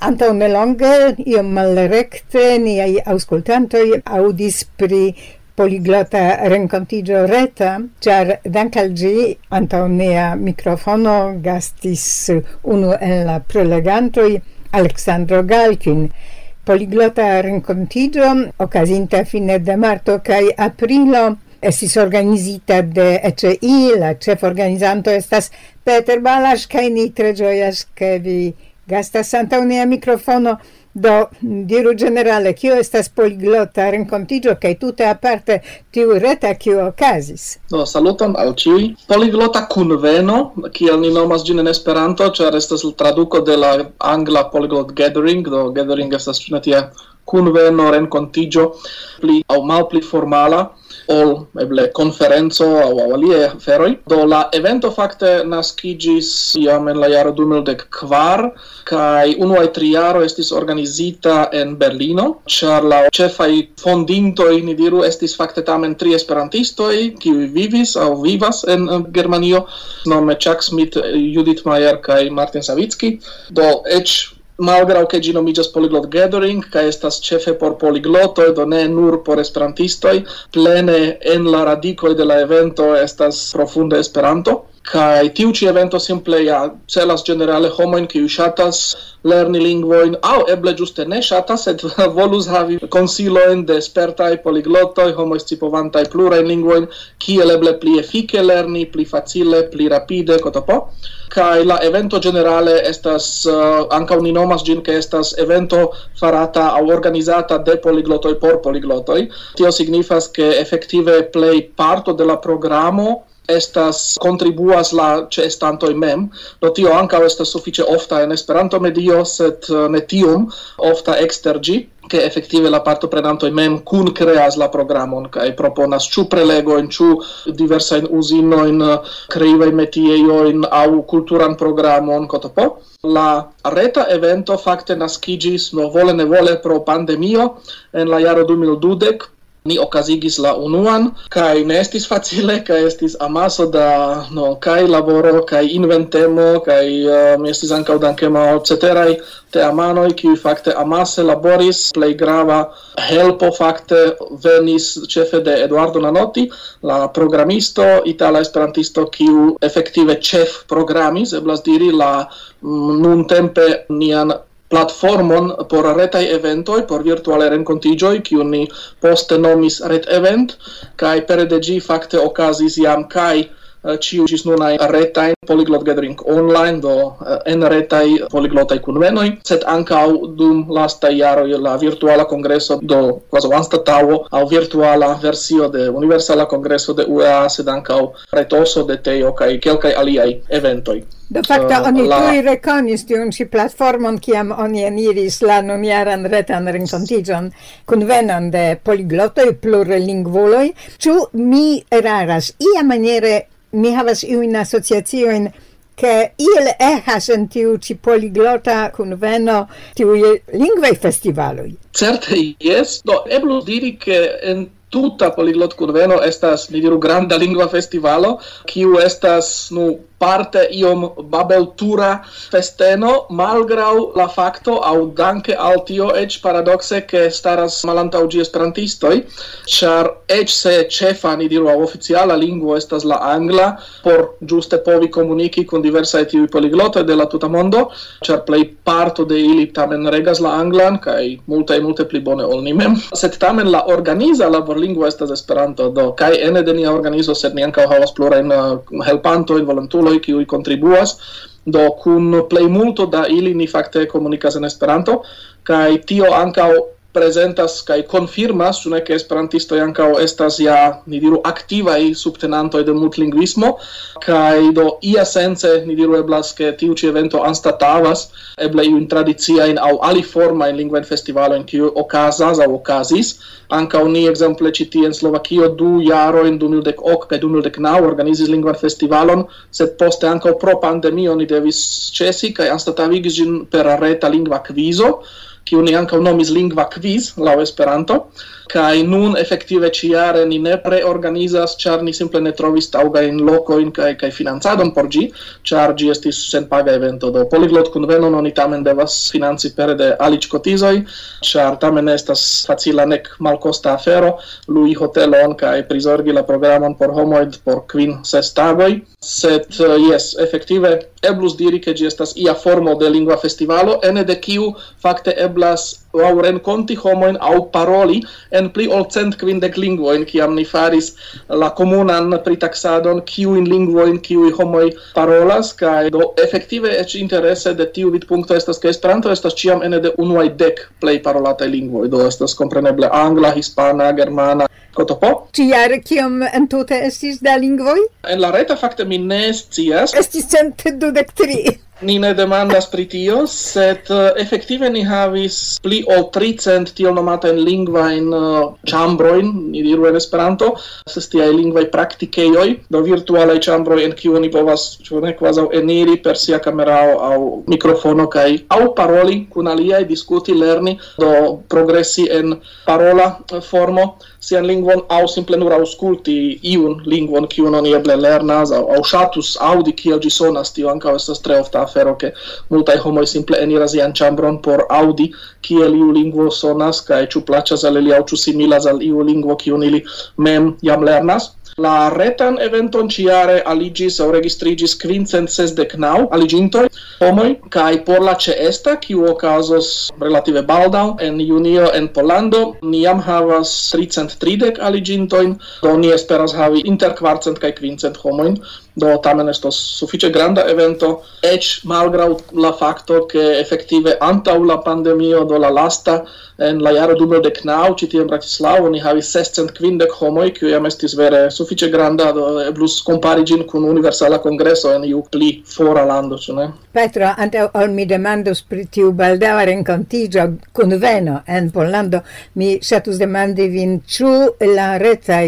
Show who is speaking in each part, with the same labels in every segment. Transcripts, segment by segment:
Speaker 1: Antau nelonge, io malrecte, niai auscultantoi audis pri poliglota rencontigio reta, char dankal gi antau nea microfono gastis unu en la prelegantoi Alexandro Galkin, poliglota rencontigio ocasinta fine de marto cae aprilo estis organizita de ECI, la cef organizanto estas Peter Balas, cae ni tre gioias, che vi gasta santa unia microfono do diru generale kio estas poliglota renkontiĝo kaj tute aparte tiu reta kio okazis.
Speaker 2: Do saluton al ĉiuj. Poliglota kunveno, kiel ni nomas ĝin en Esperanto, ĉar estas traduko de la angla polyglot gathering, do gathering estas ĉu ne tia kunveno, renkontigio, pli au mal pli formala, ol eble conferenzo au au alie feroi. Do la evento facte nascigis iam en la jaro kvar kai unuae tri jaro estis organizita en Berlino, char la cefai fondintoi, ni diru, estis facte tamen tri esperantistoi, kiui vivis au vivas en Germanio, nome Chuck Smith, Judith Mayer kai Martin Savitsky. Do, ec malgraŭ ke ĝi nomiĝas Polyglot Gathering ca estas ĉefe por poliglotoj, do ne nur por esperantistoi plene en la radico de la evento estas profunde Esperanto. Kai tiu ci evento simple ja celas generale homo in kiu ŝatas lerni lingvoin au eble juste ne shatas et volus havi konsilojn de spertaj e homo scipovantaj plurajn lingvoin ki eble pli efike lerni pli facile pli rapide kotopo. Kai la evento generale estas uh, ankaŭ uninomas nomas ke estas evento farata au organizata de poliglotoj por poliglotoj. Tio signifas ke efektive plej parto de la programo estas contribuas la cestantoi mem, do tio ankaŭ estas suffice ofta en Esperanto medio, sed eh, ne tium ofta extergi, che effettive la parto prenanto mem kun creas la programon kai proponas ĉu in ĉu diversajn uzinoin, eh, kreivajn metiejojn au kulturan programon kotopo. La reta evento fakte naskigis no vole ne vole pro pandemio en la jaro 2020 Ni okazigis la unuan, kai ne estis facile, kai estis amaso da, no, kai laboro, kai inventemo, kai uh, um, estis ankaŭ dankema ceterai te teamanoj, kiuj fakte amase laboris. Plej grava helpo fakte venis ĉefe de Eduardo Nanotti, la programisto, itala esperantisto, kiu efektive ĉef programis, eblas diri la mm, nuntempe nian platformon por retai eventoi, por virtuale rencontigioi, kiun ni poste nomis Red Event, kai pere de gi fakte okazis jam kai Eh, ciu gis nunai retain Polyglot Gathering online, do eh, en retai polyglotai kunvenoi set ancau dum lasta iaro la virtuala congresso do quasi anstatavo au virtuala versio de universala congresso de UEA, sed ancau retoso de teo kai kelkai aliai eventoi.
Speaker 1: Do facta uh, eh, oni la... tui reconis tiun ci platformon ciam oni eniris la nuniaran retan renkontiĝon kunvenon de poliglotoi plurlingvuloj, Ciu mi eraras ia maniere mi havas iujn asociaciojn che il ehas en tiu ci poliglota conveno tiu lingvei festivaloi
Speaker 2: Certe, yes. Do, no, eblu diri che en tuta poliglot conveno estas, ni diru, granda lingua festivalo, kiu estas, nu, parte iom babeltura festeno malgrau la facto, au danke al tio ec paradoxe, ke staras malantau gi esperantistoi, char ec se cefa, ni diru au oficiala lingua estas la angla por giuste povi komuniki kun diversa tiuj poliglotoj de la tuta mondo char plei parto de ili tamen regas la anglan kaj multaj multe pli bone ol nimem, set tamen la organiza laborlingvo estas Esperanto do kaj ene de nia organizo sed ni ankaŭ havas plurajn eh, helpantojn volontulo reguloj kiuj contribuas do kun plejmulto da ili ni fakte komunikas en Esperanto kaj tio ankaŭ presentas kai confirmas su ne ke esperantistoj ankaŭ estas ja ni diru aktiva i subtenanto de multlingvismo kai do ia sense ni diru eblas ke tiu ĉi evento anstatavas eble in tradizia in aliformajn festivalo in kiu okazas au okazis. Anka ni ekzemple ĉi tie en Slovakio du jaro en 2018 ok kaj dum dek organizis lingvan festivalon sed poste anka pro pandemio ni devis ĉesi kaj anstatavigis ĝin per reta lingva kvizo kiu ni ankaŭ nomis lingva quiz laŭ Esperanto kaj nun efektive ĉiare ni ne preorganizas ĉar ni simple ne trovis taŭgajn lokojn kaj kaj financadon por ĝi ĉar ĝi estis senpaga evento. Do poliglot kunvenon oni tamen devas financi pere de aliĝkotizoj ĉar tamen estas facila nek malkosta afero lui hotelon kaj prizorgi la programon por homoj por kvin ses tagoj. Sed eh, jes efektive eblus diri ke ĝi estas ia formo de lingva festivalo ene de kiu fakte eblas eblas aŭ renkonti homoin aŭ paroli en pli ol cent kvindek lingvoin, kiam ni faris la komunan pritaksadon, kiujn lingvojn kiuj homoi parolas, kai do efektive ec interese de tiu vid punto estas, ke Esperanto estas ciam ene de unuai dek play parolata lingvoi do estas kompreneble angla, hispana, germana, kotopo.
Speaker 1: Ĉijare kiom entute estis da lingvoi?
Speaker 2: En la reta fakte mi ne scias.
Speaker 1: Estis cent dudek tri.
Speaker 2: Ni ne demandas pri tio, sed uh, efektive ni havis pli ol 300 tiel nomatajn lingvajn uh, eh, chambroin, ni diru en Esperanto, estas tiaj lingva praktikejoj, do virtualaj chambroi en kiu ni povas ĉune kvazaŭ eniri per sia kamerao aŭ mikrofono kaj aŭ paroli kun aliaj, diskuti, lerni, do progresi en parola eh, formo sian lingvon aŭ simple nur aŭskulti iun lingvon kiu oni eble lernas au, aŭ ŝatus aŭdi kiel ĝi sonas, tio ankaŭ estas tre ofta afero che multaj homoj simple eniras ian ĉambron por audi kiel iu lingvo sonas kaj ĉu plaĉas al ili aŭ ĉu similas al iu lingvo kiun ili mem jam lernas. La retan eventon ciare aligis o registrigis quincent sesdec nau aligintoi homoi, cae por la ceesta, kiu ocasos relative baldau, en junio en Polando, ni jam havas 330 aligintoin, do ni esperas havi inter quarcent cae quincent homoin, do tamen estos sufiĉe granda evento eĉ malgraŭ la fakto ke efektive antaŭ la pandemio do la lasta en la jaro dubo de knau ĉi tie en Bratislavo ni havis 650 homoj kiuj jam estis vere sufiĉe granda do eblus kompari ĝin kun universala kongreso en iu pli fora lando ĉu ne?
Speaker 1: Petro antaŭ ol mi demandos pri tiu baldaŭa renkontiĝo kunveno en Pollando mi ŝatus demandi vin ĉu la retaj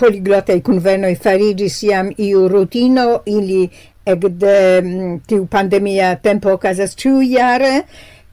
Speaker 1: poliglotaj kunvenoj fariĝis jam iu rutino, ili ekde mm, tiu pandemia tempo okazas ĉiujare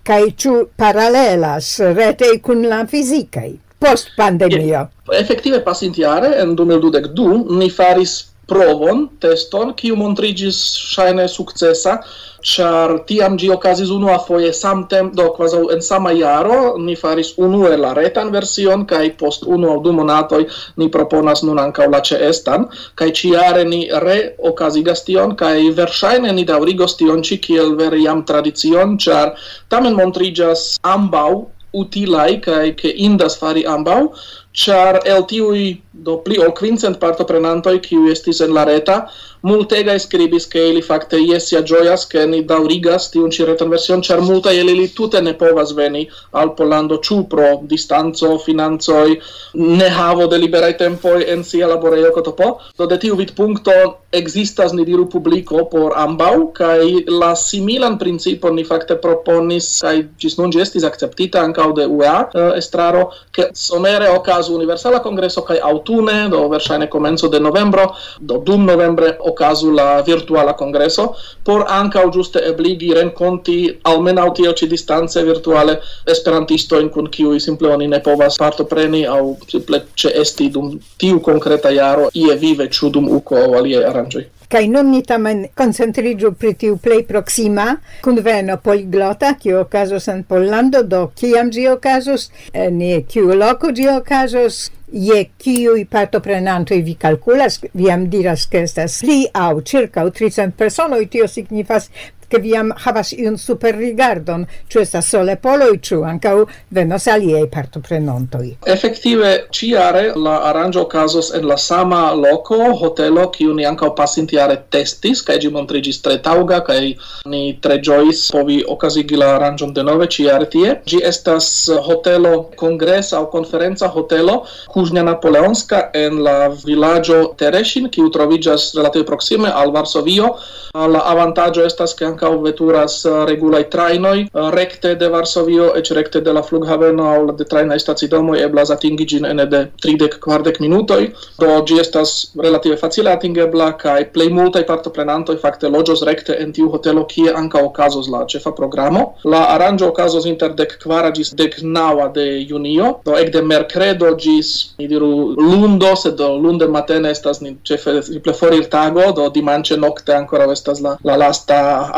Speaker 1: kaj ĉu paralelas retei kun la fizikaj post pandemio.
Speaker 2: Yeah. Efektive pasintjare en 2022 ni faris provon, teston, kiu montrigis shaine successa, char tiam gi okazis unua foje samtem, do kvazaŭ en sama jaro ni faris unue la retan version kai post unu au du monatoj ni proponas nun ankaŭ la ĉeestan kai ciare ni reokazigas tion kai versaine ni daurigos tion ci kiel veri jam tradicion, char tamen montrigas ambau utilai kai ke indas fari ambau char el tiui do pli ol quincent partoprenantoi kiu estis en la reta multega escribis che ili facte jes gioias che ni daurigas tiun ci retroversion char multa ili li tute ne povas veni al Polando ciu pro distanzo, finanzoi, ne havo de liberai tempoi en sia laboreio cotopo. Do de tiu vit puncto existas ni diru publico por ambau, kai la similan principon ni facte proponis kaj gis nun gestis acceptita akceptita de UEA estraro che somere ocasu Universala congreso kai autune, do versaine comenzo de novembro, do dum novembre ocasu la virtuala congresso por anca o giuste ebligi renconti almenau tio ci distanze virtuale esperantisto in cun kiu simple oni ne povas partopreni au simple ce esti dum tiu concreta iaro ie vive ciu dum uco o alie aranjoi
Speaker 1: Kai non ni tamen concentrigiu pri tiu plej proxima conveno poliglota kiu okazos en Pollando do kiam casos okazos, eh, ne kiu loko ĝi okazos, je kiuj partoprenantoj vi calculas vi am diras, ke estas pli aŭ ĉirkaŭ tricent personoj, tio signifas che viam havas iun superrigardon, ciu estas sole poloi, ciu ankaŭ venos aliei partoprenontoi.
Speaker 2: Effective, ciare la arrangio casos en la sama loko, hotelo, kiu ni ancau pasintiare testis kaj gi montrigis tre tauga, cae ni tre joys povi ocasigi la aranĝon denove ciare tie. Ĝi estas hotelo kongresa aŭ conferenza hotelo Kuznia Napoleonska en la villaggio Tereshin, kiu troviĝas relative proksime al Varsovio. La avantaĝo estas che ankaŭ veturas uh, regulaj trajnoj. Uh, rekte de Varsovio eĉ rekte de la flughaveno aŭ de trajnaj stacidomoj eblas atingi ĝin ene de 30 kvardek minutoj. Do ĝi estas relative facile atingebla kaj plej multaj partoprenantoj fakte loĝos rekte en tiu hotelo kie ankaŭ okazos la ĉefa programo. La aranĝo okazos inter dek kvara ĝis dek naŭa de junio. Do ekde merkredo ĝis mi diru lundo sed do lunde matene estas ni ĉefe simple forir tago. Do dimanĉe nokte ankoraŭ estas la la lasta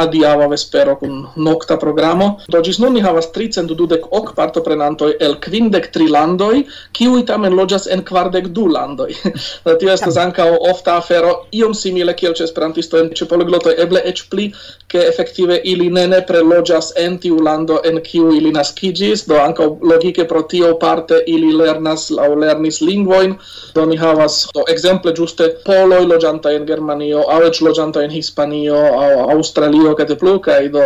Speaker 2: adiava vespero kun nokta programo. Do ĝis nun ni havas ok partoprenantoj el kvindek tri landoj, kiuj tamen loĝas en kvardek du landoj. Tio estas ankaŭ ofta afero iom simile kiel ĉe Esperantisto en ĉe poliglotoj, eble eĉ pli, ke efektive ili ne nepre loĝas en tiu lando en kiu ili naskiĝis, do ankaŭ logike pro tio parte ili lernas aŭ lernis lingvojn, do ni havas do ekzemple ĝuste poloj loĝantaj en Germanio, aŭ eĉ loĝantaj en Hispanio aŭ Aŭstralio kaj plu kaj do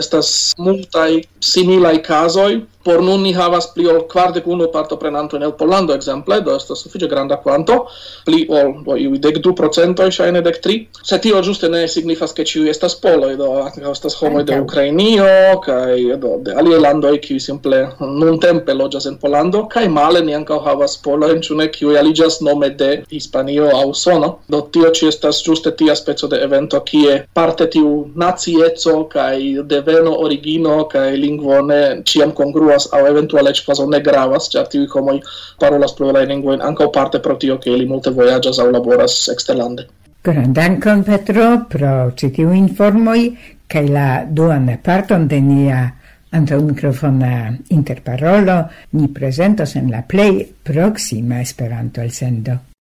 Speaker 2: estas multaj similaj kazoj por nun ni havas pli ol kvardek unu partoprenanto en el Pollando ekzemple, do estas sufiĉe granda kvanto, pli ol do iuj dek du procentoj, ŝajne dek tri. Se tio ĝuste ne signifas ke ĉiuj estas poloj, do ankaŭ estas homoj de Ukrainio kaj do de aliaj landoj kiuj simple nuntempe loĝas en Pollando kaj male ni ankaŭ havas polojn ĉu ne kiuj aliĝas nome de Hispanio aŭ Usono. Do tio ĉi estas ĝuste tia speco de evento kie parte tiu nacieco kaj deveno origino kaj lingvo ne ĉiam kongruas gravas au eventuale ec quasi ne gravas, cia tivi homoi parolas pluraj lingvojn ankaŭ parte pro tio ke ili multe vojaĝas aŭ laboras
Speaker 1: eksterlande. Grandankon Petro pro ĉi tiu informoj kaj la duan parton de nia Antaŭ mikrofona interparolo ni presentos en la play proxima Esperanto-elsendo.